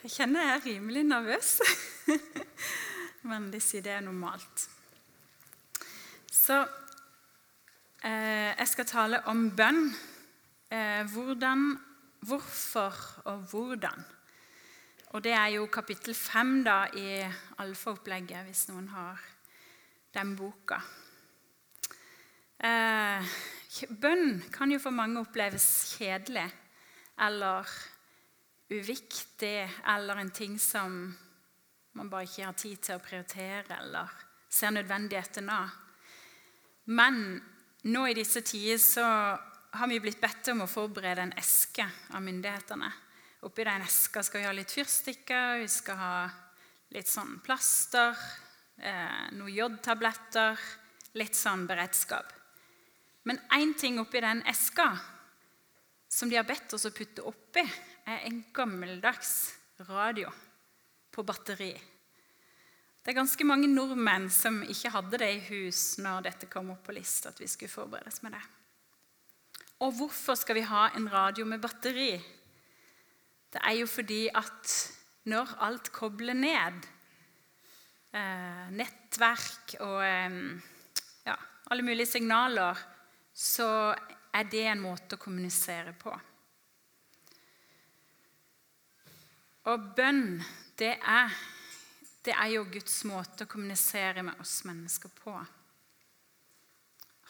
Jeg kjenner jeg er rimelig nervøs. Men de sier det er normalt. Så eh, jeg skal tale om bønn. Eh, hvordan, hvorfor og hvordan. Og det er jo kapittel fem da, i alfaopplegget, hvis noen har den boka. Eh, bønn kan jo for mange oppleves kjedelig eller uviktig eller en ting som man bare ikke har tid til å prioritere eller ser nødvendigheten av. Men nå i disse tider så har vi blitt bedt om å forberede en eske av myndighetene. Oppi den eska skal vi ha litt fyrstikker, vi skal ha litt sånn plaster, eh, noen jodtabletter, litt sånn beredskap. Men én ting oppi den eska som de har bedt oss å putte oppi, er en gammeldags radio på batteri. Det er ganske mange nordmenn som ikke hadde det i hus når dette kom opp på lista. at vi skulle forberedes med det. Og hvorfor skal vi ha en radio med batteri? Det er jo fordi at når alt kobler ned, eh, nettverk og eh, ja, alle mulige signaler, så er det en måte å kommunisere på. Og bønn, det er, det er jo Guds måte å kommunisere med oss mennesker på.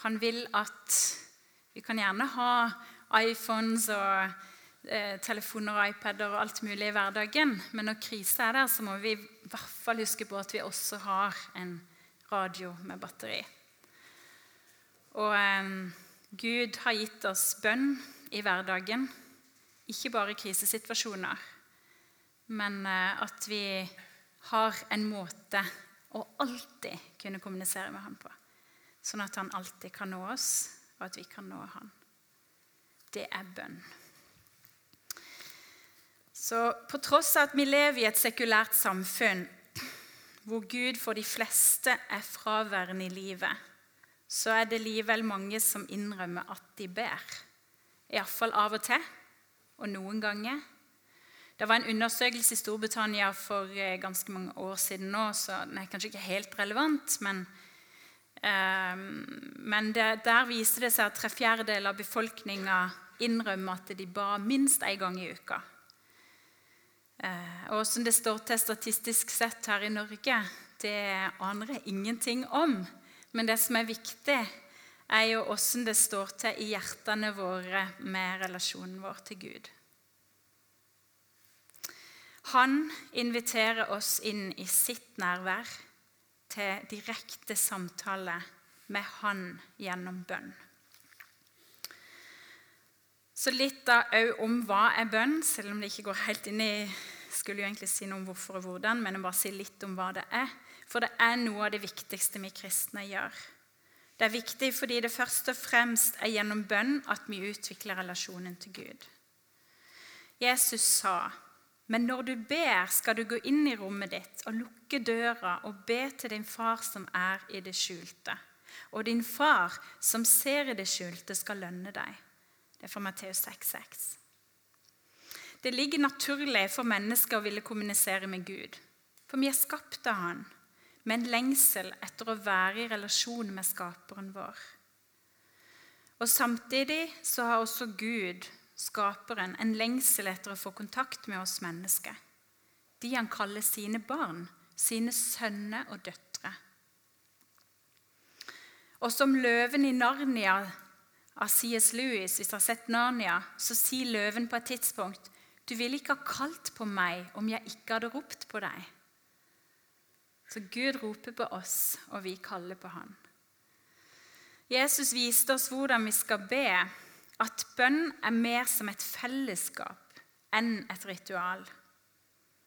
Han vil at vi kan gjerne ha iPhones og eh, telefoner og iPader og alt mulig i hverdagen, men når krise er der, så må vi i hvert fall huske på at vi også har en radio med batteri. Og eh, Gud har gitt oss bønn i hverdagen, ikke bare i krisesituasjoner, men eh, at vi har en måte å alltid kunne kommunisere med ham på. Sånn at han alltid kan nå oss, og at vi kan nå ham. Det er bønn. Så på tross av at vi lever i et sekulært samfunn hvor Gud for de fleste er fraværende i livet, så er det likevel mange som innrømmer at de ber. Iallfall av og til, og noen ganger. Det var en undersøkelse i Storbritannia for eh, ganske mange år siden nå, så den er kanskje ikke helt relevant, men, eh, men det, der viste det seg at tre fjerdedeler av befolkninga innrømmer at de ba minst én gang i uka. Eh, og hvordan det står til statistisk sett her i Norge, det aner jeg ingenting om. Men det som er viktig, er jo åssen det står til i hjertene våre med relasjonen vår til Gud. Han inviterer oss inn i sitt nærvær til direkte samtale med Han gjennom bønn. Så litt da òg om hva er bønn, selv om det ikke går helt inn i skulle jo egentlig si noe om hvorfor og hvordan, men jeg bare si litt om hva det er. For det er noe av det viktigste vi kristne gjør. Det er viktig fordi det først og fremst er gjennom bønn at vi utvikler relasjonen til Gud. Jesus sa, 'Men når du ber, skal du gå inn i rommet ditt og lukke døra og be til din far som er i det skjulte.' 'Og din far som ser i det skjulte, skal lønne deg.' Det er fra Matteus 6,6. Det ligger naturlig for mennesker å ville kommunisere med Gud, for vi er skapt av Han med en lengsel etter å være i relasjon med skaperen vår. Og Samtidig så har også Gud, skaperen, en lengsel etter å få kontakt med oss mennesker. De han kaller sine barn, sine sønner og døtre. Og som løven i Narnia av C.S. Lewis, hvis du har sett Narnia, så sier løven på et tidspunkt du ville ikke ha kalt på meg om jeg ikke hadde ropt på deg. Så Gud roper på oss, og vi kaller på Han. Jesus viste oss hvordan vi skal be, at bønn er mer som et fellesskap enn et ritual.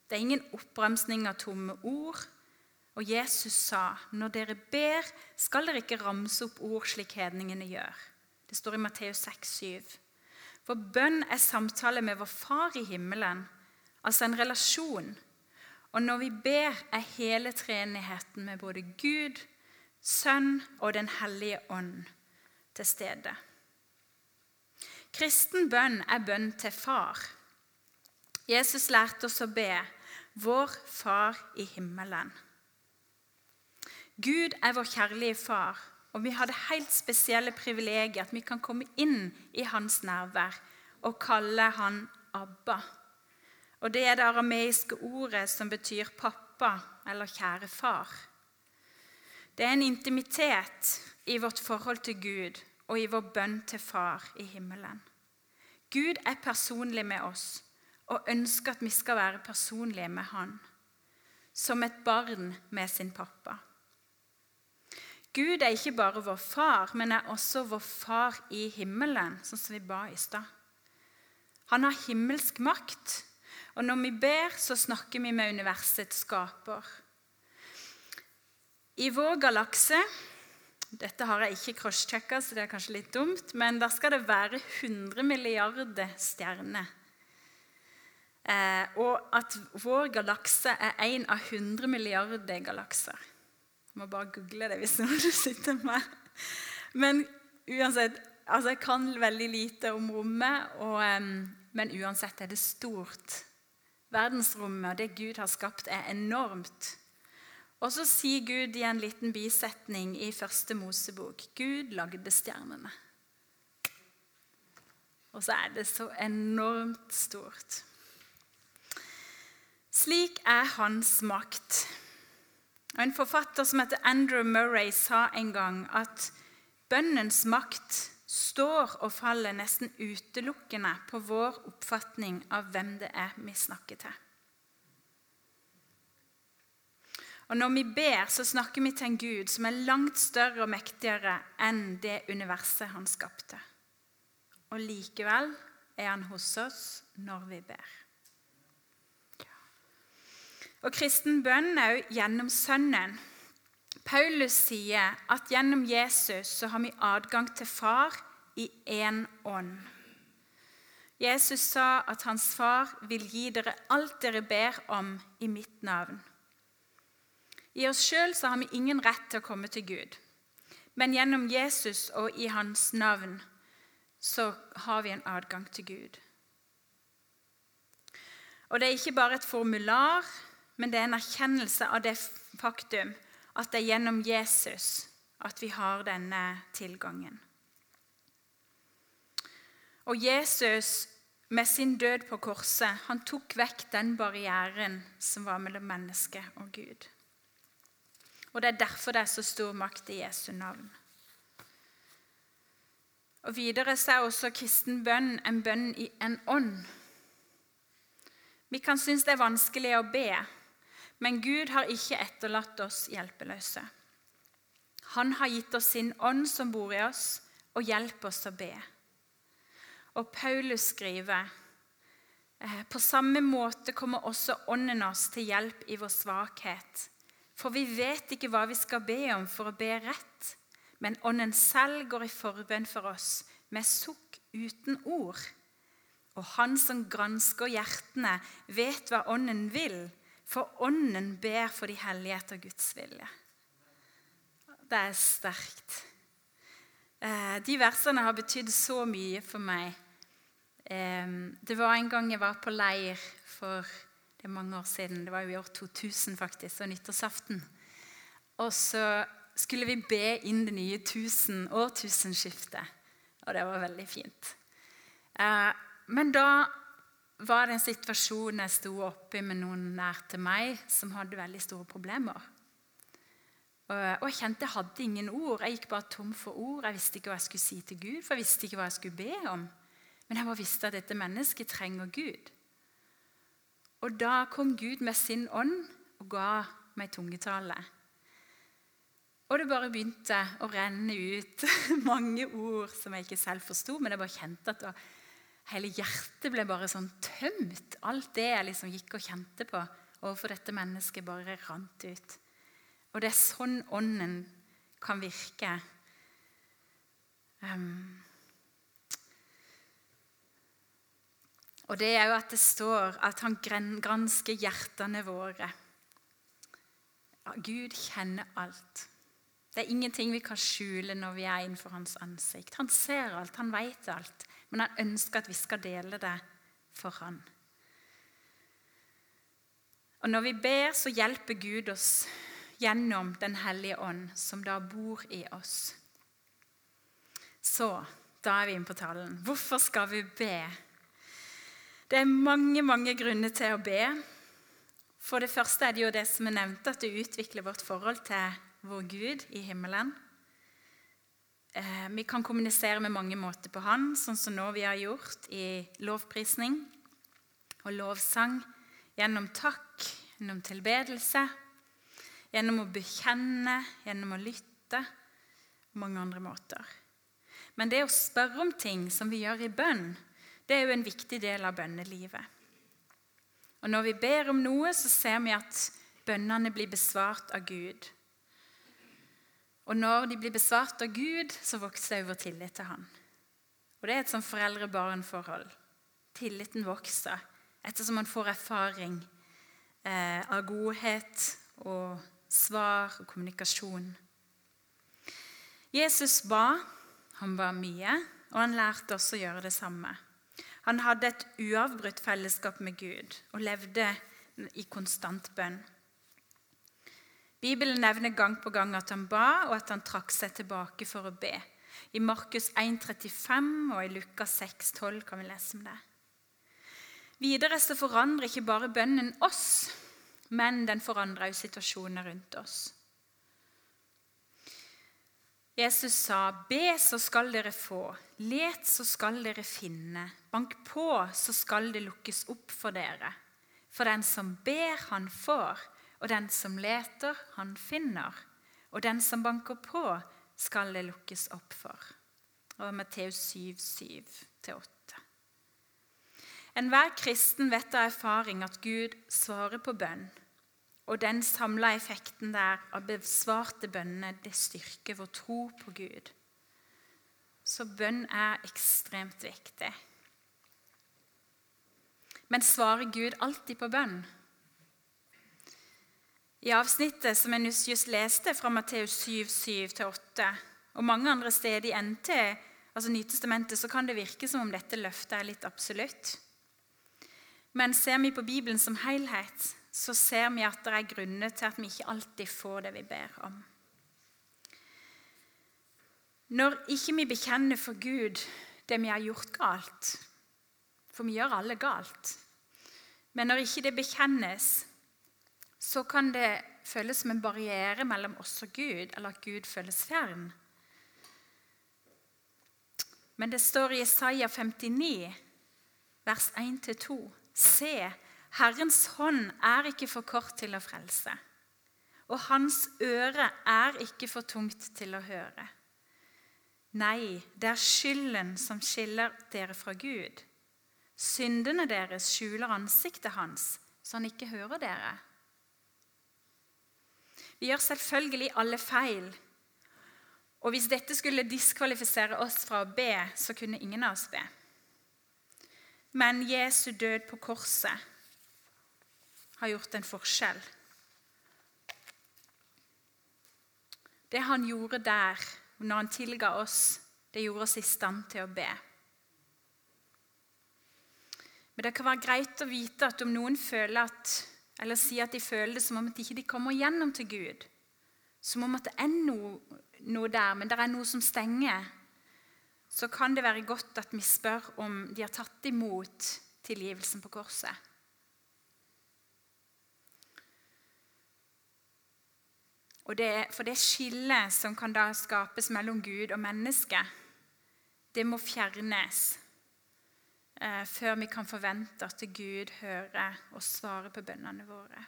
Det er ingen oppbremsning av tomme ord. Og Jesus sa, 'Når dere ber, skal dere ikke ramse opp ord slik hedningene gjør.' Det står i Matteus 6, 7. For bønn er samtale med vår Far i himmelen, altså en relasjon og når vi ber, er hele treenigheten med både Gud, Sønn og Den hellige ånd til stede. Kristen bønn er bønn til Far. Jesus lærte oss å be Vår Far i himmelen. Gud er vår kjærlige far, og vi har det helt spesielle privilegiet at vi kan komme inn i hans nærvær og kalle han Abba. Og Det er det arameiske ordet som betyr pappa eller kjære far. Det er en intimitet i vårt forhold til Gud og i vår bønn til Far i himmelen. Gud er personlig med oss og ønsker at vi skal være personlige med Han, som et barn med sin pappa. Gud er ikke bare vår far, men er også vår far i himmelen, sånn som vi ba i stad. Han har himmelsk makt, og når vi ber, så snakker vi med universets skaper. I vår galakse dette har jeg ikke crosschecka, så det er kanskje litt dumt, men der skal det være 100 milliarder stjerner. Eh, og at vår galakse er en av 100 milliarder galakser. Jeg må bare google det hvis noen sitter med. Men uansett, altså jeg kan veldig lite om rommet, og, eh, men uansett er det stort. Verdensrommet og det Gud har skapt, er enormt. Og så sier Gud i en liten bisetning i første Mosebok Gud lagde stjernene. Og så er det så enormt stort. Slik er hans makt. Og En forfatter som heter Andrew Murray, sa en gang at bønnens makt står og faller nesten utelukkende på vår oppfatning av hvem det er vi snakker til. Og Når vi ber, så snakker vi til en Gud som er langt større og mektigere enn det universet han skapte. Og likevel er han hos oss når vi ber. Og kristen bønn er òg gjennom Sønnen. Paulus sier at gjennom Jesus så har vi adgang til Far i én ånd. Jesus sa at hans far vil gi dere alt dere ber om i mitt navn. I oss sjøl har vi ingen rett til å komme til Gud. Men gjennom Jesus og i hans navn så har vi en adgang til Gud. Og Det er ikke bare et formular, men det er en erkjennelse av det faktum at det er gjennom Jesus at vi har denne tilgangen. Og Jesus med sin død på korset han tok vekk den barrieren som var mellom menneske og Gud. Og det er derfor det er så stor makt i Jesu navn. Og Videre så er også kristen bønn en bønn i en ånd. Vi kan synes det er vanskelig å be, men Gud har ikke etterlatt oss hjelpeløse. Han har gitt oss sin ånd som bor i oss, og hjelper oss å be. Og Paulus skriver «Eh, på samme måte kommer også ånden oss til hjelp i vår svakhet. For vi vet ikke hva vi skal be om for å be rett. Men Ånden selv går i forbønn for oss med sukk uten ord. Og Han som gransker hjertene, vet hva Ånden vil, for Ånden ber for de hellige etter Guds vilje. Det er sterkt. Eh, de versene har betydd så mye for meg. Det var en gang jeg var på leir for det er mange år siden. Det var jo i år 2000, faktisk, og nyttårsaften. Og så skulle vi be inn det nye tusen, årtusenskiftet. Og det var veldig fint. Eh, men da var det en situasjon jeg sto oppi med noen nær til meg som hadde veldig store problemer. Og jeg kjente jeg hadde ingen ord. Jeg gikk bare tom for ord. Jeg visste ikke hva jeg skulle si til Gud, for jeg visste ikke hva jeg skulle be om. Men jeg bare visste at dette mennesket trenger Gud. Og da kom Gud med sin ånd og ga meg tungetale. Og det bare begynte å renne ut mange ord som jeg ikke selv forsto, men jeg bare kjente at hele hjertet ble bare sånn tømt. Alt det jeg liksom gikk og kjente på overfor dette mennesket, bare rant ut. Og det er sånn ånden kan virke. Um, Og det er jo at det står at han gransker hjertene våre. Gud kjenner alt. Det er ingenting vi kan skjule når vi er innenfor hans ansikt. Han ser alt, han vet alt, men han ønsker at vi skal dele det for han. Og når vi ber, så hjelper Gud oss gjennom Den hellige ånd, som da bor i oss. Så da er vi inne på talen. Hvorfor skal vi be? Det er mange, mange grunner til å be. For det første er det jo det som er nevnt, at det utvikler vårt forhold til vår Gud i himmelen. Eh, vi kan kommunisere med mange måter på Han, sånn som nå vi har gjort i lovprisning og lovsang. Gjennom takk, gjennom tilbedelse, gjennom å bekjenne, gjennom å lytte. Mange andre måter. Men det å spørre om ting som vi gjør i bønn, det er jo en viktig del av bønnelivet. Og Når vi ber om noe, så ser vi at bønnene blir besvart av Gud. Og når de blir besvart av Gud, så vokser også vår tillit til Han. Og Det er et sånn foreldre-barn-forhold. Tilliten vokser ettersom man får erfaring eh, av godhet og svar og kommunikasjon. Jesus ba, han ba mye, og han lærte oss å gjøre det samme. Han hadde et uavbrutt fellesskap med Gud og levde i konstant bønn. Bibelen nevner gang på gang at han ba, og at han trakk seg tilbake for å be. I Markus 1,35 og i Lukas 6,12 kan vi lese om det. Videre så forandrer ikke bare bønnen oss, men den forandrer også situasjoner rundt oss. Jesus sa, 'Be, så skal dere få. Let, så skal dere finne. Bank på, så skal det lukkes opp for dere.' For den som ber, han får, og den som leter, han finner. Og den som banker på, skal det lukkes opp for. Og Matteus 7, 7-8. Enhver kristen vet av erfaring at Gud svarer på bønn. Og den samla effekten der av besvarte bønnene, det styrker vår tro på Gud. Så bønn er ekstremt viktig. Men svarer Gud alltid på bønn? I avsnittet som jeg just leste fra Matteus 7, 7-8, og mange andre steder i NT, altså Nytestamentet, så kan det virke som om dette løftet er litt absolutt. Men ser vi på Bibelen som helhet, så ser vi at det er grunner til at vi ikke alltid får det vi ber om. Når ikke vi bekjenner for Gud det vi har gjort galt For vi gjør alle galt. Men når ikke det bekjennes, så kan det føles som en barriere mellom oss og Gud, eller at Gud føles fjern. Men det står i Isaiah 59, vers 1-2.: Se, Herrens hånd er ikke for kort til å frelse, og hans øre er ikke for tungt til å høre. Nei, det er skylden som skiller dere fra Gud. Syndene deres skjuler ansiktet hans, så han ikke hører dere. Vi gjør selvfølgelig alle feil. Og hvis dette skulle diskvalifisere oss fra å be, så kunne ingen av oss be. Men Jesu død på korset har gjort en forskjell. Det han gjorde der, når han tilga oss, det gjorde oss i stand til å be. Men det kan være greit å vite at om noen føler at, eller sier at de føler det som om at de ikke kommer gjennom til Gud, som om at det er noe, noe der, men det er noe som stenger, så kan det være godt at vi spør om de har tatt imot tilgivelsen på korset. Det, for det skillet som kan da skapes mellom Gud og menneske, det må fjernes eh, før vi kan forvente at Gud hører og svarer på bønnene våre.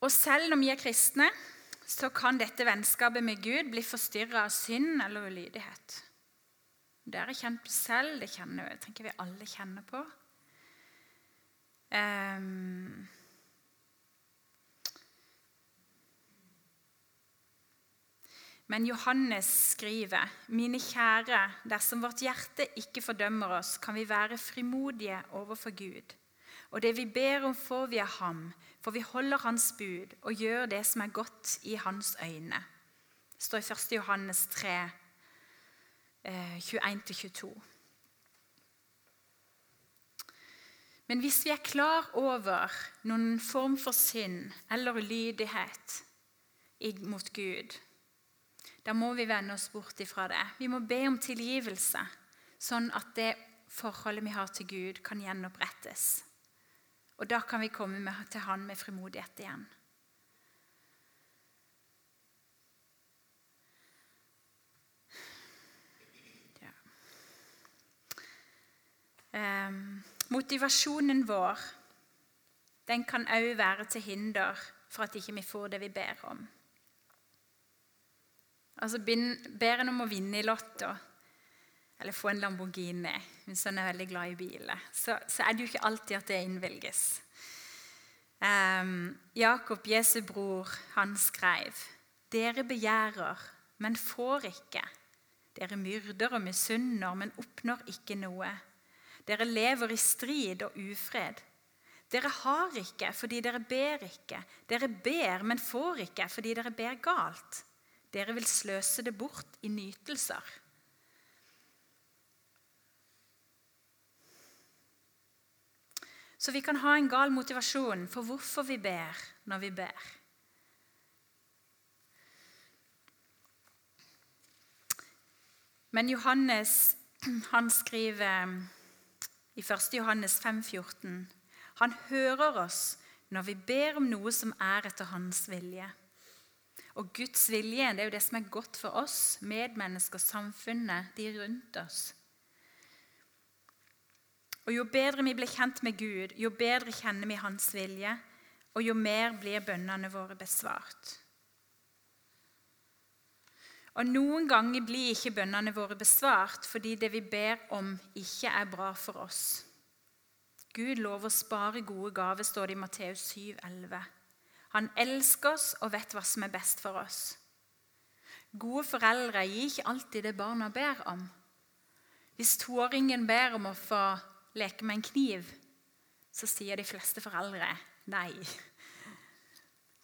Og selv om vi er kristne, så kan dette vennskapet med Gud bli forstyrra av synd eller ulydighet. Det har jeg kjent på selv, det kjenner, jeg tenker vi alle kjenner på. Um, Men Johannes skriver, 'Mine kjære, dersom vårt hjerte ikke fordømmer oss, kan vi være frimodige overfor Gud.' Og det vi ber om, får vi av ham, for vi holder hans bud og gjør det som er godt i hans øyne. Det står i 1. Johannes 3, 21-22. Men hvis vi er klar over noen form for synd eller ulydighet mot Gud, da må vi vende oss bort ifra det. Vi må be om tilgivelse, sånn at det forholdet vi har til Gud, kan gjenopprettes. Og da kan vi komme med, til Han med frimodighet igjen. Ja. Eh, motivasjonen vår den kan òg være til hinder for at ikke vi ikke får det vi ber om. Altså Ber en om å vinne i Lotto, eller få en Lamborghini hvis en er veldig glad i biler, så, så, er det jo ikke alltid at det innvilges. Um, Jakob, Jesu bror, han skrev Dere begjærer, men får ikke. Dere myrder og misunner, men oppnår ikke noe. Dere lever i strid og ufred. Dere har ikke fordi dere ber ikke. Dere ber, men får ikke fordi dere ber galt. Dere vil sløse det bort i nytelser. Så vi kan ha en gal motivasjon for hvorfor vi ber når vi ber. Men Johannes han skriver i 1. Johannes 5,14.: Han hører oss når vi ber om noe som er etter hans vilje. Og Guds vilje det er jo det som er godt for oss, medmennesker, samfunnet, de rundt oss. Og Jo bedre vi blir kjent med Gud, jo bedre kjenner vi Hans vilje, og jo mer blir bønnene våre besvart. Og Noen ganger blir ikke bønnene våre besvart fordi det vi ber om, ikke er bra for oss. Gud lover å spare gode gaver, står det i Matteus 7, 11. Han elsker oss og vet hva som er best for oss. Gode foreldre gir ikke alltid det barna ber om. Hvis toåringen ber om å få leke med en kniv, så sier de fleste foreldre nei.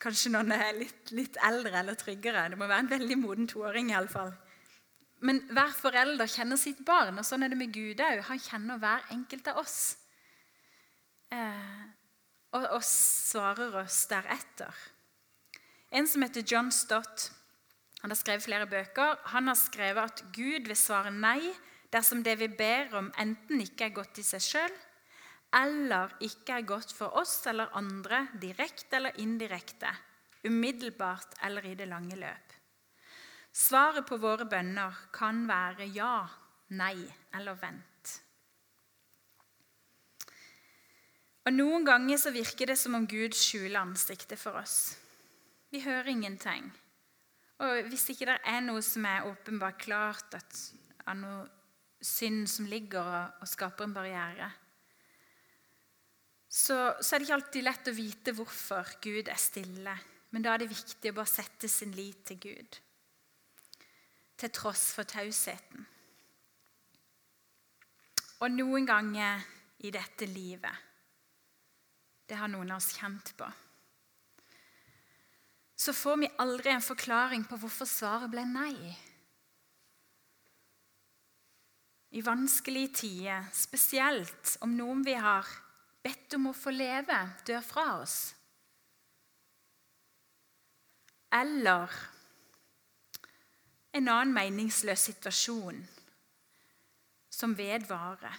Kanskje noen er litt, litt eldre eller tryggere. Det må være en veldig moden toåring. I alle fall. Men hver forelder kjenner sitt barn, og sånn er det med Gud òg. Han kjenner hver enkelt av oss. Eh, og, og svarer oss deretter. En som heter John Stott, han har skrevet flere bøker. Han har skrevet at Gud vil svare nei dersom det vi ber om, enten ikke er godt i seg sjøl, eller ikke er godt for oss eller andre, direkte eller indirekte, umiddelbart eller i det lange løp. Svaret på våre bønner kan være ja, nei eller vent. Og Noen ganger så virker det som om Gud skjuler ansiktet for oss. Vi hører ingenting. Og Hvis ikke det er noe som er åpenbart klart, at, av noe synd som ligger og, og skaper en barriere, så, så, er det ikke alltid lett å vite hvorfor Gud er stille. Men da er det viktig å bare sette sin lit til Gud, til tross for tausheten. Og noen ganger i dette livet Det har noen av oss kjent på. Så får vi aldri en forklaring på hvorfor svaret ble nei. i vanskelige tider, spesielt om noen vi har bedt om å få leve, dør fra oss. Eller en annen meningsløs situasjon som vedvarer.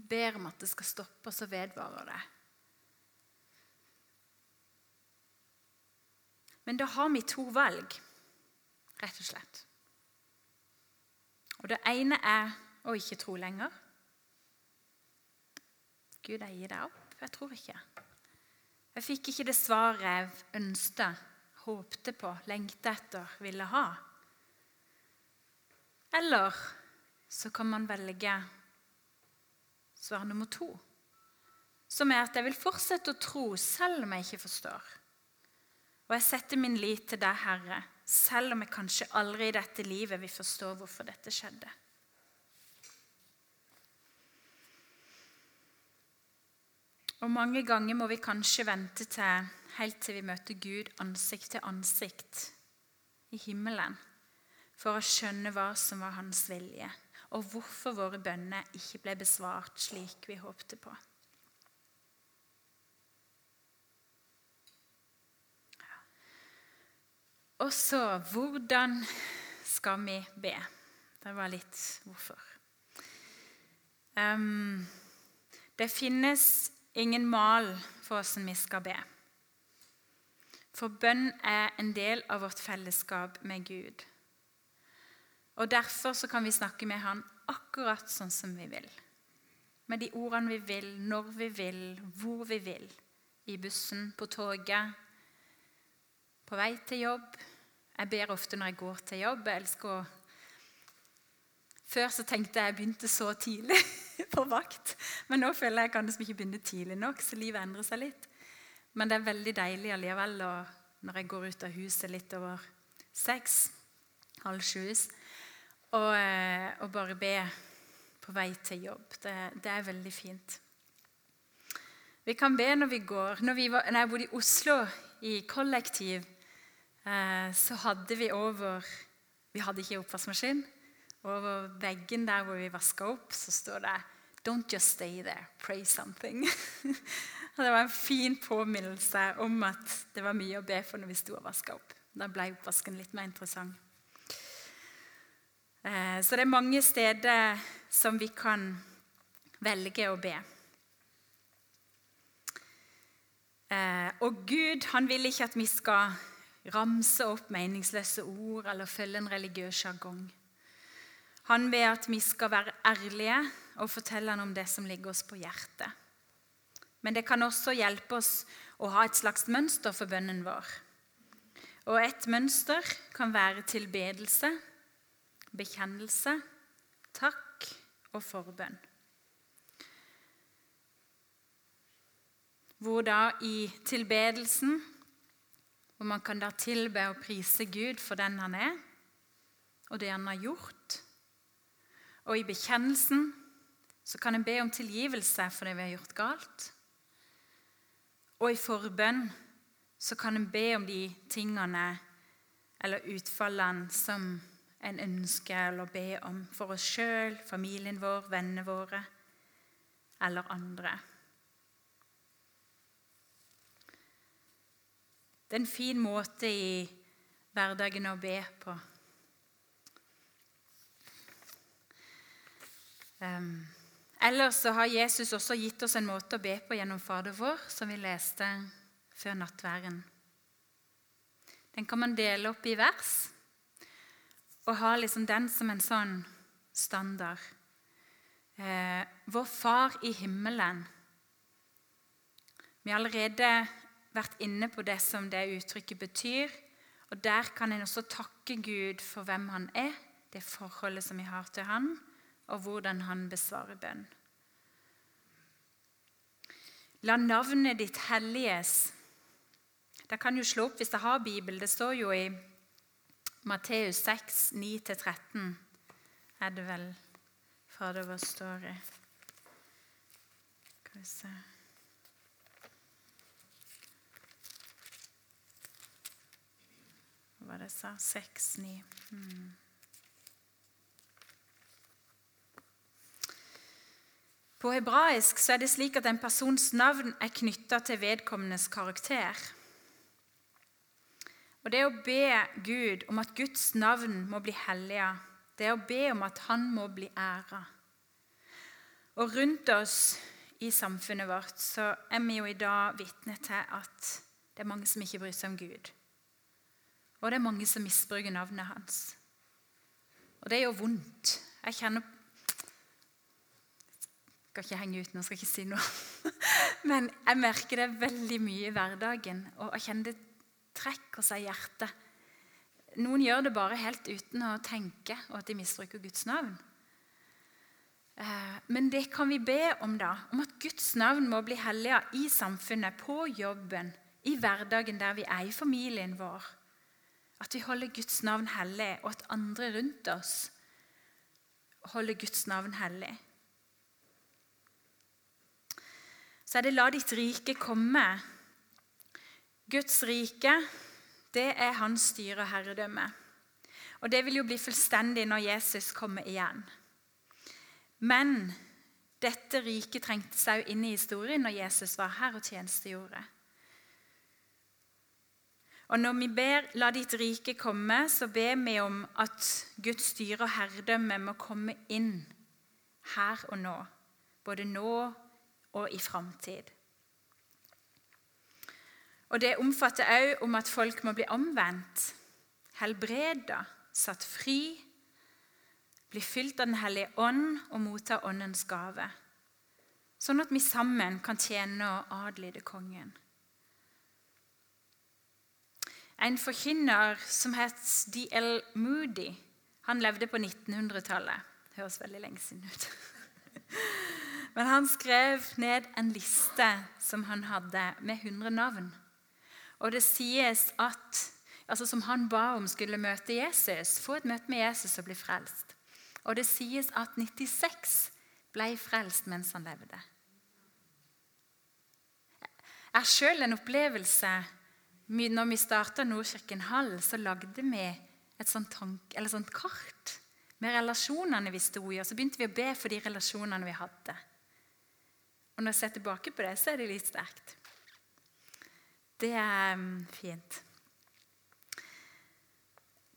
Vi ber om at det skal stoppe, og så vedvarer det. Men da har vi to valg, rett og slett. Og Det ene er å ikke tro lenger. Gud, jeg gir deg opp. Jeg tror ikke. Jeg fikk ikke det svaret jeg ønsket, håpte på, lengta etter, ville ha. Eller så kan man velge svar nummer to, som er at jeg vil fortsette å tro selv om jeg ikke forstår. Og jeg setter min lit til deg, Herre, selv om jeg kanskje aldri i dette livet vil forstå hvorfor dette skjedde. Og mange ganger må vi kanskje vente til helt til vi møter Gud ansikt til ansikt i himmelen for å skjønne hva som var hans vilje. Og hvorfor våre bønner ikke ble besvart slik vi håpte på. Og så hvordan skal vi be? Det var litt hvorfor. Um, det finnes ingen mal for hvordan vi skal be. For bønn er en del av vårt fellesskap med Gud. Og Derfor så kan vi snakke med Han akkurat sånn som vi vil. Med de ordene vi vil, når vi vil, hvor vi vil. I bussen, på toget, på vei til jobb. Jeg ber ofte når jeg går til jobb. Jeg elsker å Før så tenkte jeg jeg begynte så tidlig på vakt. Men nå føler jeg jeg kan ikke begynne tidlig nok, så livet endrer seg litt. Men det er veldig deilig allikevel når jeg går ut av huset litt over seks, halv sju, og, eh, og, bare be på vei til jobb. Det, det, er veldig fint. Vi kan be når vi går. Når, vi var, når jeg bodde i Oslo, i kollektiv, eh, så hadde vi over Vi hadde ikke oppvaskmaskin. Over veggen der hvor vi vaska opp, så står det 'Don't just stay there. Pray something'. Og Det var en fin påminnelse om at det var mye å be for når vi sto og vaska opp. Da ble oppvasken litt mer interessant. Eh, så det er mange steder som vi kan velge å be. Eh, og Gud han vil ikke at vi skal ramse opp meningsløse ord eller følge en religiøs sjargong. Han vil at vi skal være ærlige og fortelle han om det som ligger oss på hjertet. Men det kan også hjelpe oss å ha et slags mønster for bønnen vår. Og et mønster kan være tilbedelse, bekjennelse, takk og forbønn. Hvor da i tilbedelsen hvor man kan da tilbe og prise Gud for den han er, og det han har gjort. Og i bekjennelsen så kan en be om tilgivelse for det vi har gjort galt. Og i forbønn så kan en be om de tingene eller utfallene som en ønsker å be om for oss sjøl, familien vår, vennene våre eller andre. Det er en fin måte i hverdagen å be på. Um, Ellers så har Jesus også gitt oss en måte å be på gjennom Fader vår, som vi leste før nattværen. Den kan man dele opp i vers og har liksom den som en sånn standard. Eh, vår Far i himmelen. Vi har allerede vært inne på det som det uttrykket betyr. Og Der kan en også takke Gud for hvem han er, det forholdet som vi har til han, og hvordan han besvarer bønn. La navnet ditt helliges. Det kan jo slå opp hvis jeg har Bibel. Det står jo i Matteus 6, 9-13, er det vel fra det vår står i. Skal vi se Hva var det jeg sa? 6, 9 hmm. På hebraisk er det slik at en persons navn er knytta til vedkommendes karakter. Og Det å be Gud om at Guds navn må bli helliga, det å be om at han må bli æra. Og rundt oss i samfunnet vårt så er vi jo i dag vitne til at det er mange som ikke bryr seg om Gud. Og det er mange som misbruker navnet hans. Og det gjør vondt. Jeg kjenner jeg skal ikke henge ut nå, skal ikke si noe. Men jeg merker det veldig mye i hverdagen, og jeg kjenner det trekker seg hjertet. Noen gjør det bare helt uten å tenke, og at de misbruker Guds navn. Eh, men det kan vi be om, da. Om at Guds navn må bli helliga i samfunnet, på jobben, i hverdagen der vi er, i familien vår. At vi holder Guds navn hellig, og at andre rundt oss holder Guds navn hellig. så er det 'la ditt rike komme'. Guds rike, det er hans styre og herredømme. Og Det vil jo bli fullstendig når Jesus kommer igjen. Men dette riket trengte seg jo inn i historien når Jesus var her og tjenestegjorde. Og når vi ber 'la ditt rike komme', så ber vi om at Guds styre og herredømme må komme inn her og nå. Både nå og i framtid. Og det omfatter òg om at folk må bli omvendt, helbreda, satt fri, bli fylt av Den hellige ånd og motta Åndens gave. Sånn at vi sammen kan tjene og adlyde kongen. En forkynner som het D.L. Moody, han levde på 1900-tallet. Høres veldig lenge siden ut. Men han skrev ned en liste som han hadde med 100 navn. Og det sies at altså Som han ba om skulle møte Jesus, få et møte med Jesus og bli frelst. Og det sies at 96 ble frelst mens han levde. Jeg har sjøl en opplevelse når vi starta Nordkirken Hall, så lagde vi et sånt, tank, sånt kart med relasjonene vi sto i. Og så begynte vi å be for de relasjonene vi hadde. Og når jeg ser tilbake på det, så er det litt sterkt. Det er um, fint.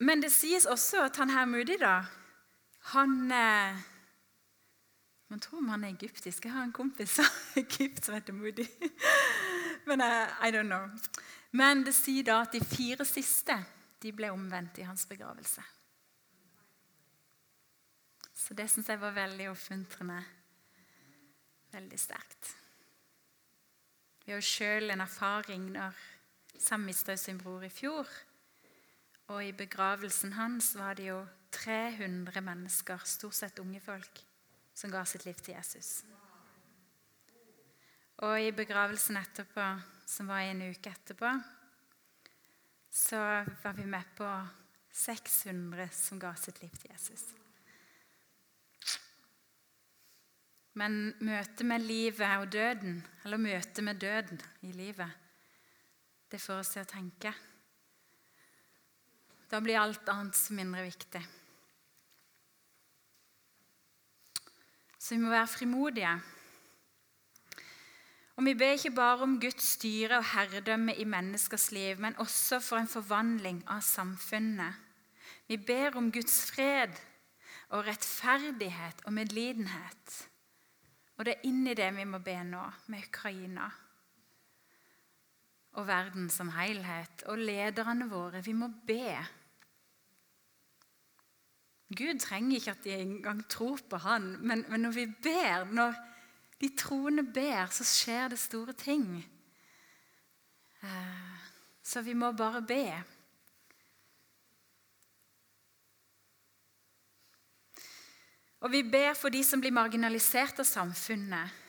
Men det sies også at han her Moody, da Han eh, Man tror om han er egyptisk. Jeg har en kompis av Egypt som heter Moody. Men uh, I don't know. Men det sier da at de fire siste de ble omvendt i hans begravelse. Så det syns jeg var veldig oppmuntrende. Veldig sterkt. Vi har jo sjøl en erfaring når Sam mista sin bror i fjor. Og i begravelsen hans var det jo 300 mennesker, stort sett unge folk, som ga sitt liv til Jesus. Og i begravelsen etterpå som var en uke etterpå, så var vi med på 600 som ga sitt liv til Jesus. Men møtet med livet og døden, eller møtet med døden i livet, det får oss til å tenke. Da blir alt annet mindre viktig. Så vi må være frimodige. Og Vi ber ikke bare om Guds styre og herredømme i menneskers liv, men også for en forvandling av samfunnet. Vi ber om Guds fred og rettferdighet og medlidenhet. Og det er inni det vi må be nå, med Ukraina og verden som helhet, og lederne våre. Vi må be. Gud trenger ikke at de engang tror på Han, men, men når vi ber, når de troende ber, så skjer det store ting. Eh, så vi må bare be. Og vi ber for de som blir marginalisert av samfunnet.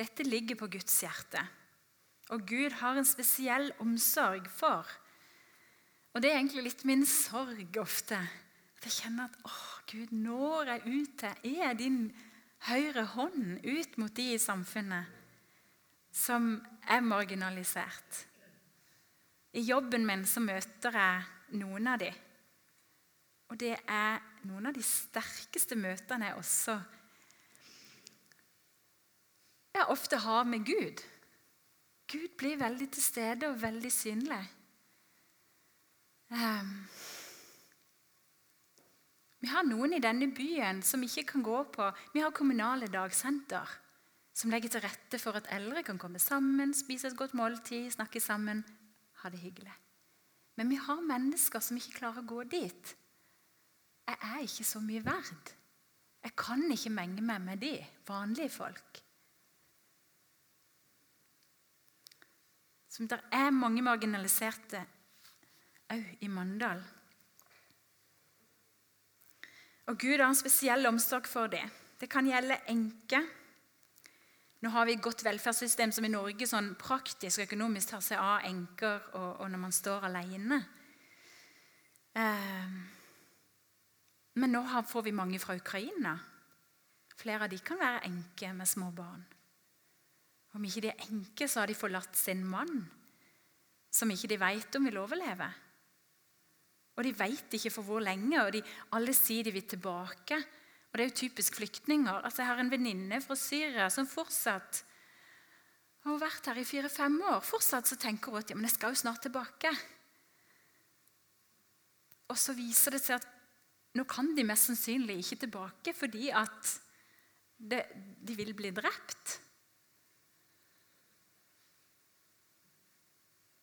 Dette ligger på Guds hjerte. Og Gud har en spesiell omsorg for. Og det er egentlig litt min sorg ofte. At jeg kjenner at å, Gud, når jeg ut til Er din høyre hånd ut mot de i samfunnet som er marginalisert. I jobben min så møter jeg noen av dem. Og det er noen av de sterkeste møtene jeg også jeg ofte har med Gud. Gud blir veldig til stede og veldig synlig. Um, vi har noen i denne byen som ikke kan gå på Vi har kommunale dagsenter som legger til rette for at eldre kan komme sammen, spise et godt måltid, snakke sammen, ha det hyggelig. Men vi har mennesker som ikke klarer å gå dit. Jeg er ikke så mye verd. Jeg kan ikke menge meg med de vanlige folk. Som det er mange marginaliserte òg i Mandal. Og Gud har en spesiell omsorg for det. Det kan gjelde enker. Nå har vi et godt velferdssystem som i Norge sånn praktisk og økonomisk tar seg av enker og, og, når man står alene. Eh, men nå får vi mange fra Ukraina. Flere av de kan være enker med små barn. Om ikke de er enker, så har de forlatt sin mann, som ikke de vet om vil overleve. Og de veit ikke for hvor lenge, og de, alle sier de vil tilbake. Og det er jo typisk flyktninger. Altså, jeg har en venninne fra Syria som fortsatt har vært her i fire-fem år. Fortsatt så tenker hun at ja, men jeg skal jo snart tilbake. Og så viser det seg at nå kan de mest sannsynlig ikke tilbake fordi at det, de vil bli drept.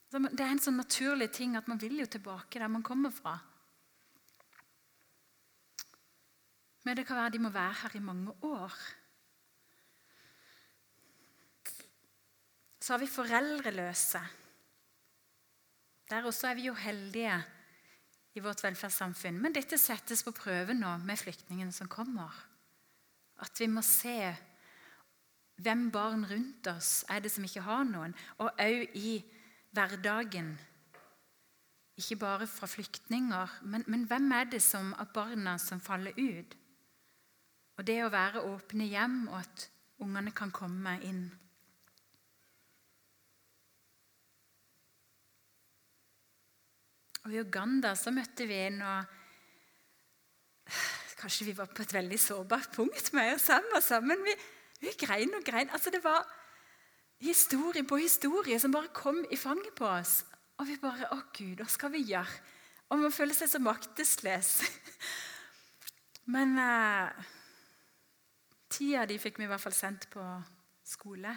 Det er en sånn naturlig ting at man vil jo tilbake der man kommer fra. Men det kan være de må være her i mange år. Så har vi foreldreløse. Der også er vi jo heldige i vårt velferdssamfunn. Men dette settes på prøve nå med flyktningene som kommer. At vi må se hvem barn rundt oss er det som ikke har noen. Og òg i hverdagen. Ikke bare fra flyktninger, men, men, hvem er det som, av barna som faller ut? Og det å være åpne hjem, og at ungene kan komme inn. Og I Uganda så møtte vi en og Kanskje vi var på et veldig sårbart punkt med oss sammen. sammen. Vi, vi grein og grein. Altså Det var historie på historie som bare kom i fanget på oss. Og vi bare Å, Gud, hva skal vi gjøre? Og man føler seg så maktesløs. Men eh, tida de fikk vi i hvert fall sendt på skole.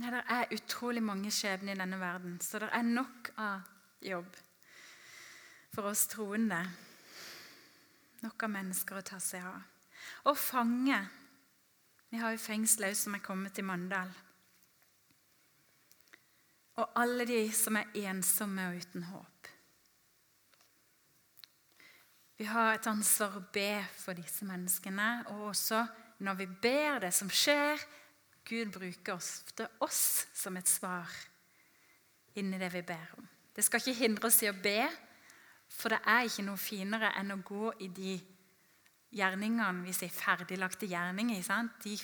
Nei, Det er utrolig mange skjebner i denne verden, så det er nok av jobb for oss troende. Nok av mennesker å ta seg av. Og fange. Vi har jo fengsel som er kommet til Mandal. Og alle de som er ensomme og uten håp. Vi har et ansvar å be for disse menneskene, og også når vi ber det som skjer Gud bruker ofte oss som et svar inni det vi ber om. Det skal ikke hindre oss i å be, for det er ikke noe finere enn å gå i de gjerningene vi sier ferdiglagte gjerninger. De,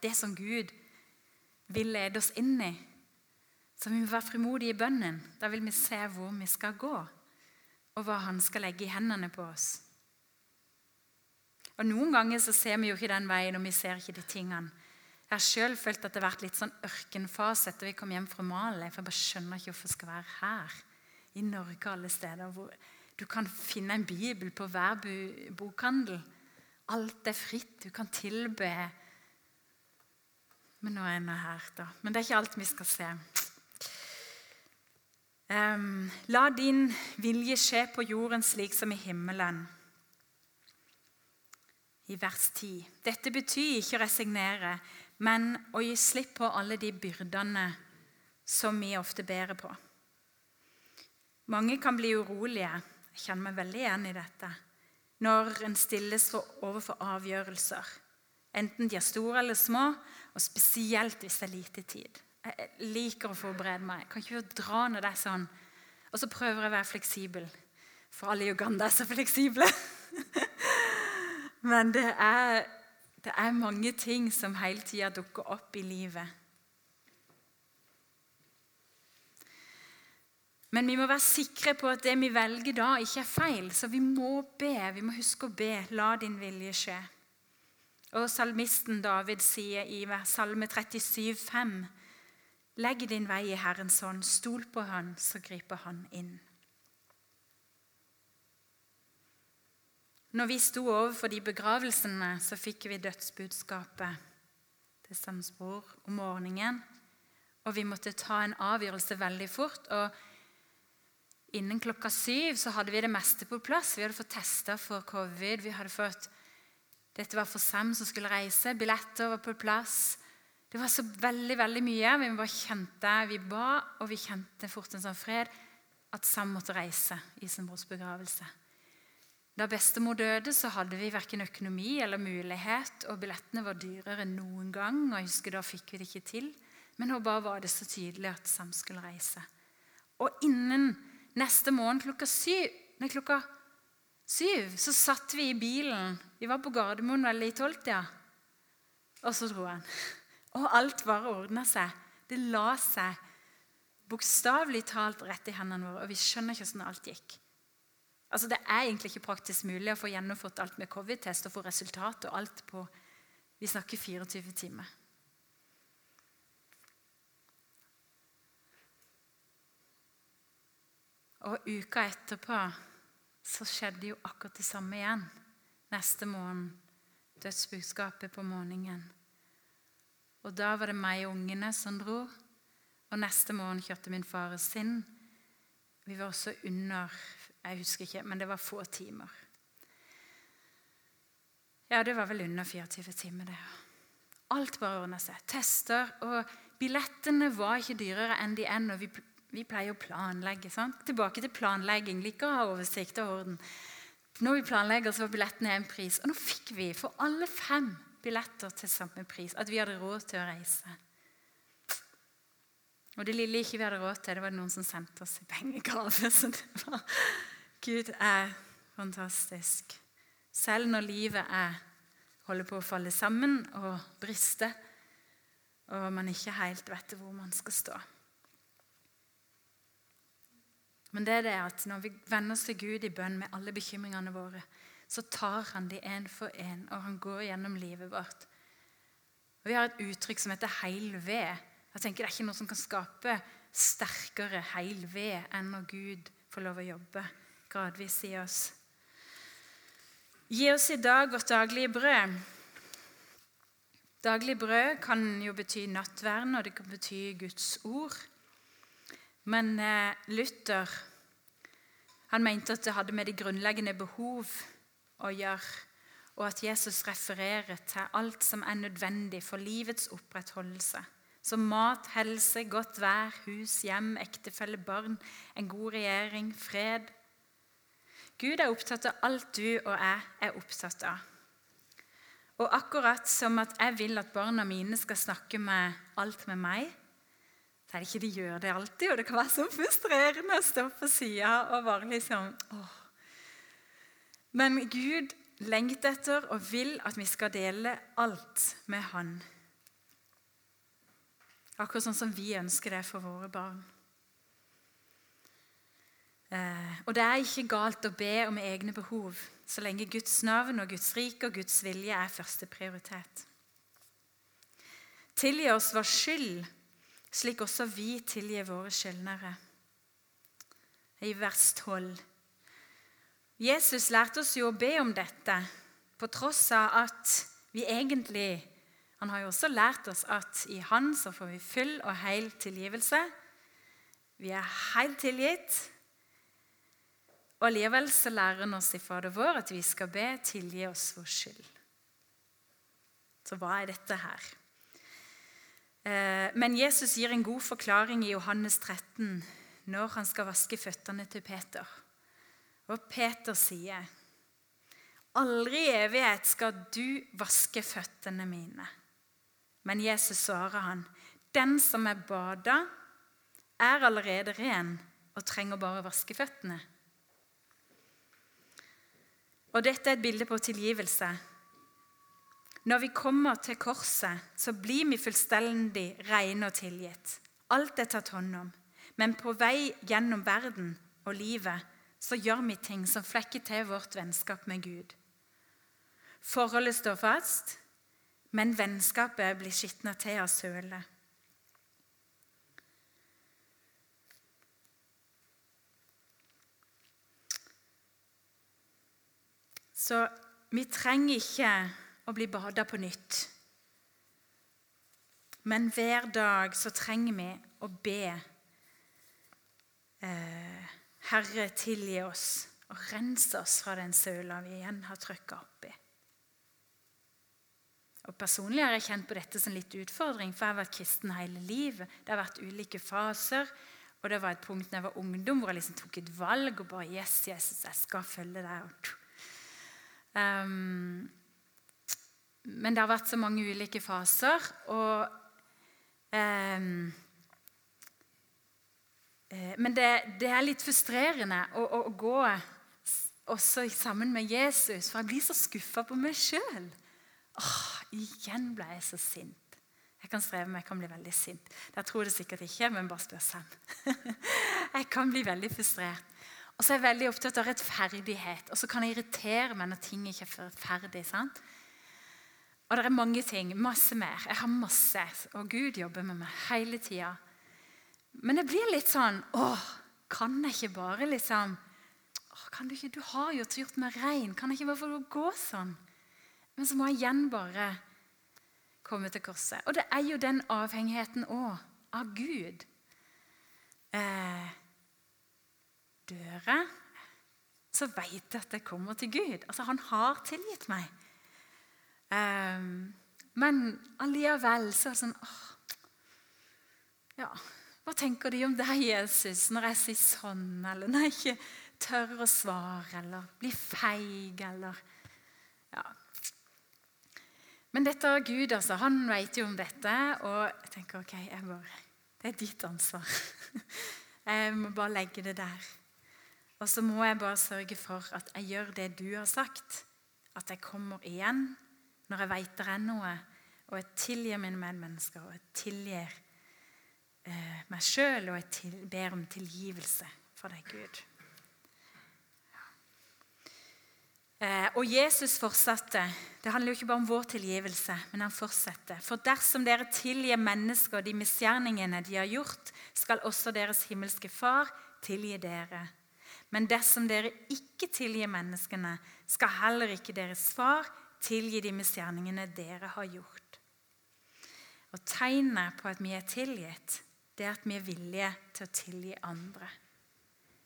det som Gud vil lede oss inn i. Så vi må være frimodige i bønnen. Da vil vi se hvor vi skal gå, og hva Han skal legge i hendene på oss. Og Noen ganger så ser vi jo ikke den veien, og vi ser ikke de tingene. Jeg har sjøl følt at det har vært litt sånn ørkenfase etter vi kom hjem fra Mali. For jeg bare skjønner ikke hvorfor jeg skal være her, i Norge alle steder. hvor du kan finne en bibel på hver bokhandel. Alt er fritt. Du kan tilbe. Men nå er jeg her, da. Men det er ikke alt vi skal se. Um, La din vilje skje på jorden slik som i himmelen. I vers 10. Dette betyr ikke å resignere, men å gi slipp på alle de byrdene som vi ofte bærer på. Mange kan bli urolige. Jeg kjenner meg veldig igjen i dette når en stilles overfor avgjørelser. Enten de er store eller små, og spesielt hvis det er lite tid. Jeg liker å forberede meg. Jeg kan ikke dra når det er sånn. Og så prøver jeg å være fleksibel. For alle i Uganda er så fleksible. Men det er, det er mange ting som hele tida dukker opp i livet. Men vi må være sikre på at det vi velger da, ikke er feil. Så vi må be. Vi må huske å be. La din vilje skje. Og Salmisten David sier i Salme 37, 5, Legg din vei i Herrens hånd, stol på Han, så griper Han inn. Når vi sto overfor de begravelsene, så fikk vi dødsbudskapet til samsbror om morgenen. Og vi måtte ta en avgjørelse veldig fort. og Innen klokka syv så hadde vi det meste på plass. Vi hadde fått testa for covid. vi hadde fått, Dette var for Sam som skulle reise. Billetter var på plass. Det var så veldig veldig mye. Vi bare kjente, vi ba, og vi kjente fort en sånn fred at Sam måtte reise i sin brors begravelse. Da bestemor døde, så hadde vi verken økonomi eller mulighet, og billettene var dyrere enn noen gang. og jeg husker Da fikk vi det ikke til. Men nå bare var det så tydelig at Sam skulle reise. Og innen Neste morgen klokka syv, nei, klokka syv så satt vi i bilen. Vi var på Gardermoen vel i tolvtida. Og så dro han. Og alt bare ordna seg. Det la seg bokstavelig talt rett i hendene våre. Og vi skjønner ikke hvordan alt gikk. Altså, Det er egentlig ikke praktisk mulig å få gjennomført alt med covid-test og få resultat og alt på Vi snakker 24 timer. Og uka etterpå så skjedde jo akkurat det samme igjen. Neste morgen dødsbudskapet på morgenen. Og Da var det meg og ungene som dro. Og neste morgen kjørte min far sin. Vi var også under Jeg husker ikke, men det var få timer. Ja, det var vel under 24 timer, det. Alt bare ordna seg. Tester. Og billettene var ikke dyrere enn de er når vi, vi pleier å planlegge. sant? Tilbake til planlegging. Liker å ha oversikt og orden. Når vi planlegger, så var billettene en pris. Og nå fikk vi for alle fem billetter til samme pris. At vi hadde råd til å reise. Og det lille ikke vi hadde råd til, det var noen som sendte oss i pengegave. Så det var Gud er fantastisk. Selv når livet er, holder på å falle sammen og briste, og man ikke helt vet hvor man skal stå. Men det er det at når vi venner oss til Gud i bønn med alle bekymringene våre, så tar han de en for en, og han går gjennom livet vårt. Og Vi har et uttrykk som heter 'heil ved'. Jeg tenker Det er ikke noe som kan skape sterkere heil ved enn når Gud får lov å jobbe gradvis i oss. Gi oss i dag vårt daglige brød. Daglig brød kan jo bety nattverden, og det kan bety Guds ord. Men eh, Luther han mente at det hadde med de grunnleggende behov å gjøre, og at Jesus refererer til alt som er nødvendig for livets opprettholdelse. Som mat, helse, godt vær, hus, hjem, ektefelle, barn, en god regjering, fred. Gud er opptatt av alt du og jeg er opptatt av. Og akkurat som at jeg vil at barna mine skal snakke med alt med meg, så er det ikke de gjør det alltid, og det kan være så frustrerende å stå på sida og bare liksom åh. Men Gud lengter etter og vil at vi skal dele alt med Han. Akkurat sånn som vi ønsker det for våre barn. Eh, og det er ikke galt å be om egne behov så lenge Guds navn og Guds rike og Guds vilje er første prioritet. Tilgi oss vår skyld slik også vi tilgir våre skyldnere. I vers 12. Jesus lærte oss jo å be om dette, på tross av at vi egentlig Han har jo også lært oss at i Han så får vi full og hel tilgivelse. Vi er helt tilgitt. Og Allikevel så lærer han oss i Fader vår at vi skal be 'tilgi oss vår skyld'. Så hva er dette her? Eh, men Jesus gir en god forklaring i Johannes 13 når han skal vaske føttene til Peter. Og Peter sier, 'Aldri i evighet skal du vaske føttene mine.' Men Jesus svarer han, 'Den som er bada, er allerede ren og trenger bare å vaske føttene.' Og Dette er et bilde på tilgivelse. Når vi kommer til korset, så blir vi fullstendig rene og tilgitt. Alt er tatt hånd om. Men på vei gjennom verden og livet så gjør vi ting som flekker til vårt vennskap med Gud. Forholdet står fast, men vennskapet blir skitna til av sølet. Så vi trenger ikke å bli bada på nytt. Men hver dag så trenger vi å be eh, Herre, tilgi oss og rense oss fra den søla vi igjen har trykka oppi. Og Personlig har jeg kjent på dette som litt utfordring, for jeg har vært kristen hele livet. Det har vært ulike faser. Og det var et punkt da jeg var ungdom hvor jeg liksom tok et valg og bare Yes, Jesus, jeg skal følge deg. Um, men det har vært så mange ulike faser. Og um, Men det, det, er litt frustrerende å, å, å, gå også sammen med Jesus, for jeg blir så skuffa på meg sjøl. Igjen ble jeg så sint. Jeg kan streve med jeg kan bli veldig sint. Jeg tror det sikkert ikke, men bare spør Sam. jeg kan bli veldig frustrert. Og så er jeg veldig opptatt av rettferdighet. Og så kan jeg irritere meg når ting ikke er ferdig. sant? Og det er mange ting. Masse mer. Jeg har masse. Og Gud jobber med meg hele tida. Men det blir litt sånn Åh, kan jeg ikke bare liksom åh, kan Du ikke, du har jo gjort meg rein. Kan jeg ikke bare få gå sånn? Men så må jeg igjen bare komme til korset. Og det er jo den avhengigheten òg av Gud. Eh, dør jeg, så vet jeg at jeg kommer til Gud. Altså, Han har tilgitt meg. Um, men allikevel så er det sånn åh, Ja, hva tenker de om deg, Jesus, når jeg sier sånn, eller når jeg ikke tør å svare, eller blir feig, eller Ja. Men dette er Gud, altså. Han vet jo om dette, og jeg tenker ok, jeg bare, det er ditt ansvar. Jeg må bare legge det der. Og så må jeg bare sørge for at jeg gjør det du har sagt. At jeg kommer igjen når jeg veit det er noe. Og jeg tilgir mine medmennesker, og jeg tilgir eh, meg sjøl, og jeg til, ber om tilgivelse for deg, Gud. Eh, og Jesus fortsatte. Det handler jo ikke bare om vår tilgivelse, men han fortsetter. For dersom dere tilgir mennesker de misgjerningene de har gjort, skal også deres himmelske Far tilgi dere. Men dersom dere ikke tilgir menneskene, skal heller ikke deres far tilgi de misgjerningene dere har gjort. Og Tegnet på at vi er tilgitt, det er at vi er villige til å tilgi andre.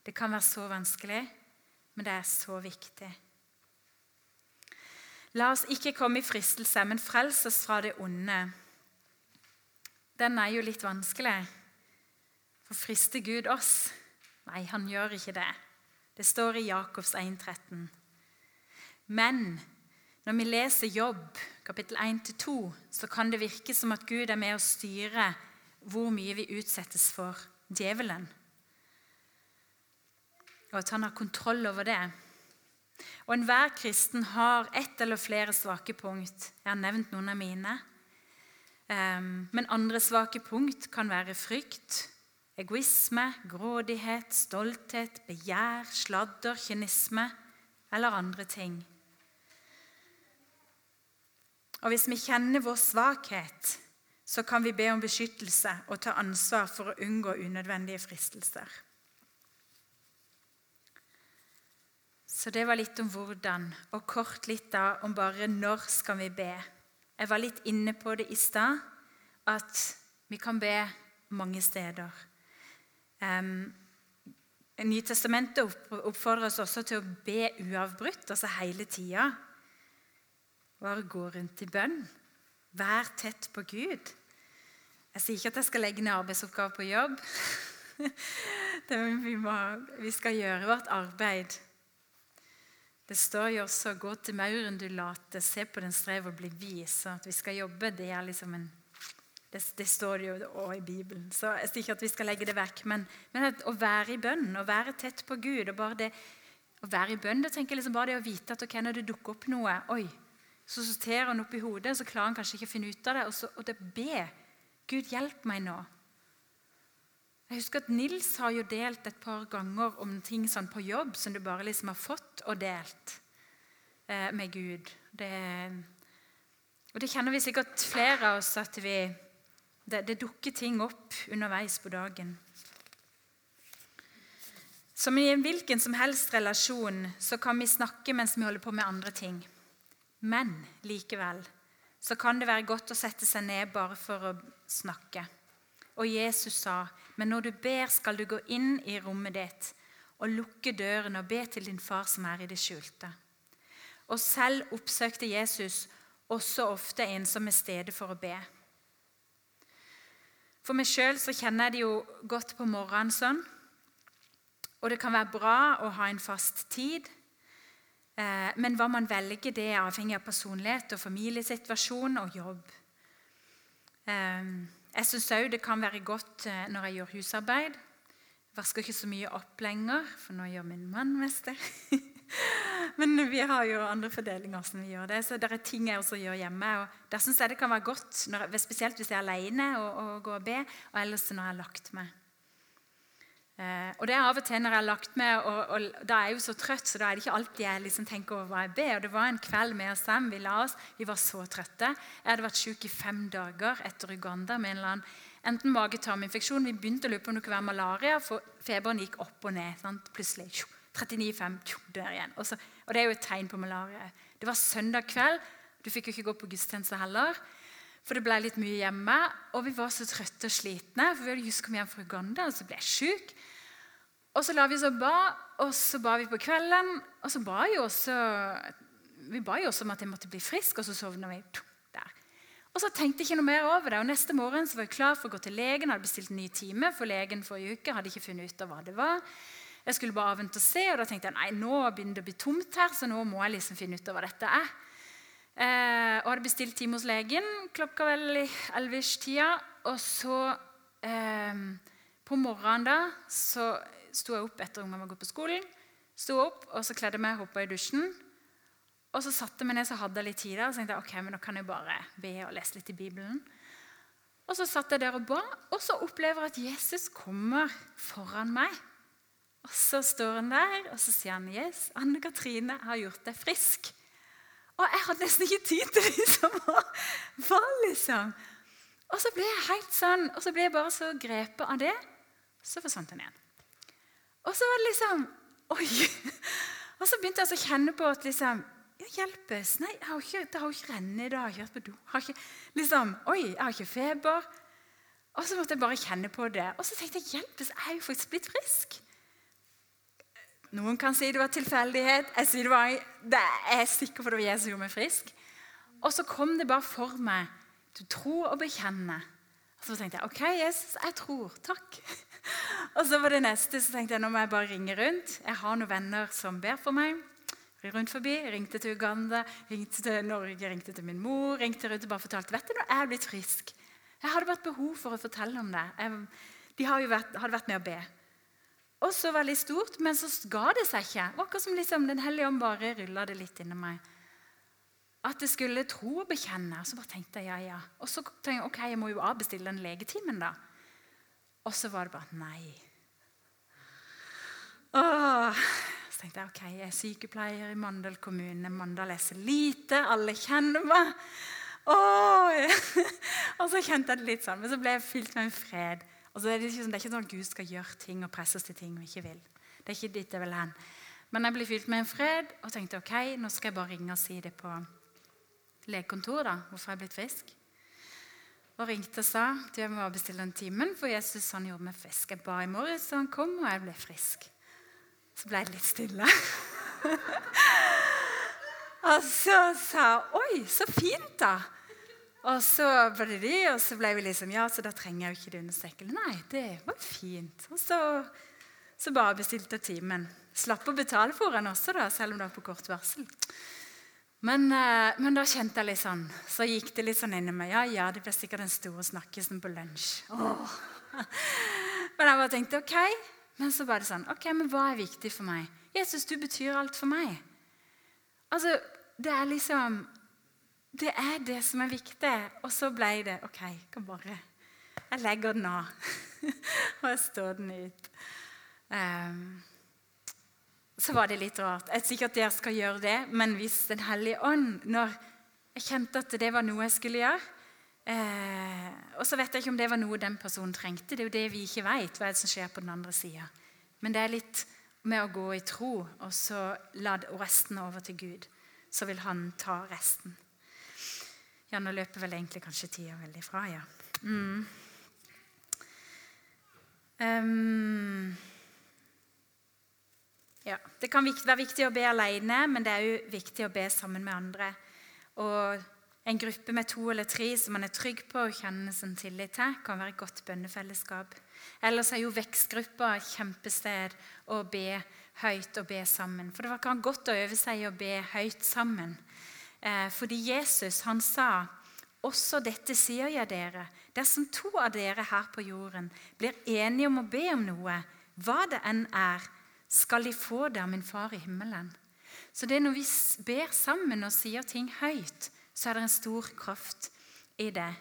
Det kan være så vanskelig, men det er så viktig. La oss ikke komme i fristelse, men frels oss fra det onde. Den er jo litt vanskelig. For frister Gud oss? Nei, han gjør ikke det. Det står i Jakobs 1,13. Men når vi leser Jobb, kapittel 1-2, så kan det virke som at Gud er med å styre hvor mye vi utsettes for djevelen. Og at han har kontroll over det. Og Enhver kristen har ett eller flere svake punkt. Jeg har nevnt noen av mine. Ehm, men andre svake punkt kan være frykt, Egoisme, grådighet, stolthet, begjær, sladder, kynisme eller andre ting. Og Hvis vi kjenner vår svakhet, så kan vi be om beskyttelse og ta ansvar for å unngå unødvendige fristelser. Så det var litt om hvordan, og kort litt da om bare når skal vi be. Jeg var litt inne på det i stad, at vi kan be mange steder. Nytestamentet oppfordrer oss også til å be uavbrutt, altså hele tida. Bare gå rundt i bønn. Vær tett på Gud. Jeg sier ikke at jeg skal legge ned arbeidsoppgaver på jobb. Vi, må, vi, skal gjøre vårt arbeid. Det står jo også 'gå til mauren du later, se på den strev og bli vis'. At vi skal jobbe, det er liksom en det, det, står jo òg i Bibelen. Så Jeg sier ikke at vi skal legge det vekk, men, men å være i bønn, å være tett på Gud og bare det, Å være i bønn, det tenker jeg liksom bare det å vite at okay, når det dukker opp noe oi, Så sorterer han opp i hodet, så klarer han kanskje ikke å finne ut av det. Og, så, og det be. Gud, hjelp meg nå. Jeg husker at Nils har jo delt et par ganger om ting sånn på jobb som du bare liksom har fått og delt eh, med Gud. Det, og det kjenner vi sikkert flere av oss at vi det, det dukker ting opp underveis på dagen. Som i en hvilken som helst relasjon så kan vi snakke mens vi holder på med andre ting. Men likevel så kan det være godt å sette seg ned bare for å snakke. Og Jesus sa, 'Men når du ber, skal du gå inn i rommet ditt' 'og lukke døren og be til din far som er i det skjulte.' Og selv oppsøkte Jesus også ofte en som er stedet for å be. For meg sjøl kjenner jeg det jo godt på morgenen sånn. Og det kan være bra å ha en fast tid. Eh, men hva man velger, det er avhengig av personlighet og familiesituasjon og jobb. Eh, jeg syns òg det kan være godt eh, når jeg gjør husarbeid. Jeg vasker ikke så mye opp lenger, for nå gjør min mann mest det. Men vi har jo andre fordelinger som vi gjør det. Så det er ting jeg også gjør hjemme. og Der syns jeg det kan være godt, når, spesielt hvis jeg er alene, og går og be, og ellers når jeg har lagt meg. Eh, og det er av og til når jeg har lagt meg, og, og, da er jeg jo så trøtt, så da er det ikke alltid jeg liksom tenker over hva jeg ber. Og det var en kveld med oss hjem, vi la oss, vi var så trøtte. Jeg hadde vært syk i fem dager etter Uganda med en eller annen enten mage-tarminfeksjon. Vi begynte å lure på om det kunne være malaria, for feberen gikk opp og ned. Sant? Plutselig 39,5 der igjen. Og, så, og, det er jo et tegn på malaria. Det var søndag kveld. Du fikk jo ikke gå på gudstjeneste heller. For det ble litt mye hjemme, og vi var så trøtte og slitne. for vi hadde just kommet hjem fra Uganda, og så ble jeg syk. Og så la vi oss og ba, og så ba vi på kvelden. Og så ba jo også, vi ba jo også om at jeg måtte bli frisk, og så sovna vi der. Og så tenkte jeg ikke noe mer over det. og Neste morgen så var jeg klar for å gå til legen. hadde bestilt en ny time for legen forrige uke. hadde ikke funnet ut av hva det var. Jeg skulle bare avvente og se, og da tenkte jeg nei, nå begynner det å bli tomt her, så nå må jeg liksom finne ut av hva dette er. Eh, og hadde bestilt time hos legen klokka vel i ellevetida. Og så eh, på morgenen da så sto jeg opp etter ungene var gått på skolen. Sto opp, og så kledde meg, hoppa i dusjen. Og så satte jeg meg ned så hadde jeg litt tid der, og så tenkte jeg, ok, men da kan jeg bare be og lese litt i Bibelen. Og så satt jeg der og ba, og så opplever jeg at Jesus kommer foran meg. Og så står han der, og så sier han, 'Yes, Anne Katrine har gjort deg frisk.' Og jeg hadde nesten ikke tid til liksom å Hva, liksom? Og så ble jeg helt sånn, og så ble jeg bare så grepet av det. Så forsvant han igjen. Og så var det liksom Oi! Og så begynte jeg å kjenne på at liksom ja, hjelpes. Nei, jeg har ikke, det har jo ikke rennet i dag. Jeg har vært på do. Har ikke, liksom, Oi, jeg har ikke feber. Og så måtte jeg bare kjenne på det. Og så tenkte jeg hjelpes, jeg er jo faktisk blitt frisk. Noen kan si det var tilfeldighet. Jeg sier det var, det er jeg sikker på det var Jesus som gjorde meg frisk. Og så kom det bare for meg. Du tror og bekjenner. Og så tenkte jeg OK, Jesus, jeg tror. Takk. Og så var det neste, så tenkte jeg nå må jeg bare ringe rundt. Jeg har noen venner som ber for meg. rundt forbi, Ringte til Uganda, ringte til Norge, ringte til min mor. ringte rundt og bare fortalte vet du nå, jeg er blitt frisk. Jeg hadde vært behov for å fortelle om det. Jeg, de vært, hadde vært med å be. Og så veldig stort, men så ga det seg ikke. Det var akkurat som liksom, Den hellige ånd bare rulla det litt inni meg. At jeg skulle tro og bekjenne. Så bare tenkte jeg ja, ja. Og så tenkte jeg ok, jeg må jo avbestille den legetimen, da. Og så var det bare nei. Åh. Så tenkte jeg ok, jeg er sykepleier i Mandal kommune. Mandal er så lite, alle kjenner meg. Åh. Og så kjente jeg det litt sånn, men så ble jeg fylt med en fred. Og det, er ikke sånn, det er ikke sånn at Gud skal gjøre ting og presse oss til ting vi ikke vil. Det er ikke dit jeg vil hen. Men jeg ble fylt med en fred og tenkte ok, nå skal jeg bare ringe og si det på legekontoret. da, Hvorfor jeg er blitt frisk og ringte og sa du, jeg må bestille den timen, for Jesus han gjorde meg frisk. Jeg ba i morges, og han kom, og jeg ble frisk. Så ble det litt stille. og så sa hun oi, så fint, da. Og så ble de, og så ble vi liksom ja, så da trenger jeg jo ikke det under sekken. Nei, det var fint. Og så, så bare bestilte jeg timen. Slapp å betale for den også, da, selv om det var på kort varsel. Men, eh, men, da kjente jeg litt sånn, så gikk det litt sånn inni meg. Ja, ja, det ble sikkert den store snakkisen på lunsj. Åh. Men jeg bare tenkte ok. Men så var det sånn Ok, men hva er viktig for meg? Jesus, du betyr alt for meg. Altså, det er liksom Det er det som er viktig. Og så ble det OK, kan bare Jeg legger den av. og jeg står den ut. Um, så var det litt rart. Jeg er sikker at dere skal gjøre det, men hvis Den hellige ånd Når jeg kjente at det var noe jeg skulle gjøre eh, Og så vet jeg ikke om det var noe den personen trengte. Det er jo det vi ikke vet, hva er det som skjer på den andre sida. Men det er litt med å gå i tro og så la resten over til Gud. Så vil han ta resten. Ja, nå løper vel egentlig kanskje tida veldig fra, ja. Mm. Um, ja, Det kan være viktig å be alene, men det er jo viktig å be sammen med andre. Og En gruppe med to eller tre som man er trygg på og kjenner sin tillit til, kan være et godt bønnefellesskap. Ellers er jo vekstgruppa et kjempested å be høyt og be sammen. For det kan godt å øve seg i å be høyt sammen. Eh, fordi Jesus han sa også dette sier jeg dere. Dersom to av dere her på jorden blir enige om å be om noe, hva det enn er, skal de få det av min far i himmelen. Så det er når vi ber sammen og sier ting høyt, så er det en stor kraft i det.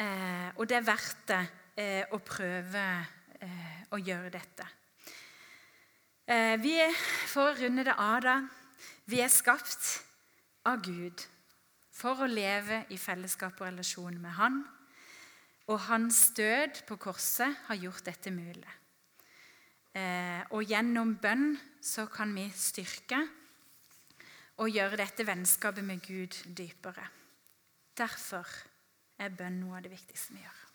Eh, og det er verdt det eh, å prøve eh, å gjøre dette. Eh, vi er, For å runde det av, da. Vi er skapt av Gud for å leve i fellesskap og relasjon med Han. Og hans død på korset har gjort dette mulig. Eh, og gjennom bønn så kan vi styrke og gjøre dette vennskapet med Gud dypere. Derfor er bønn noe av det viktigste vi gjør.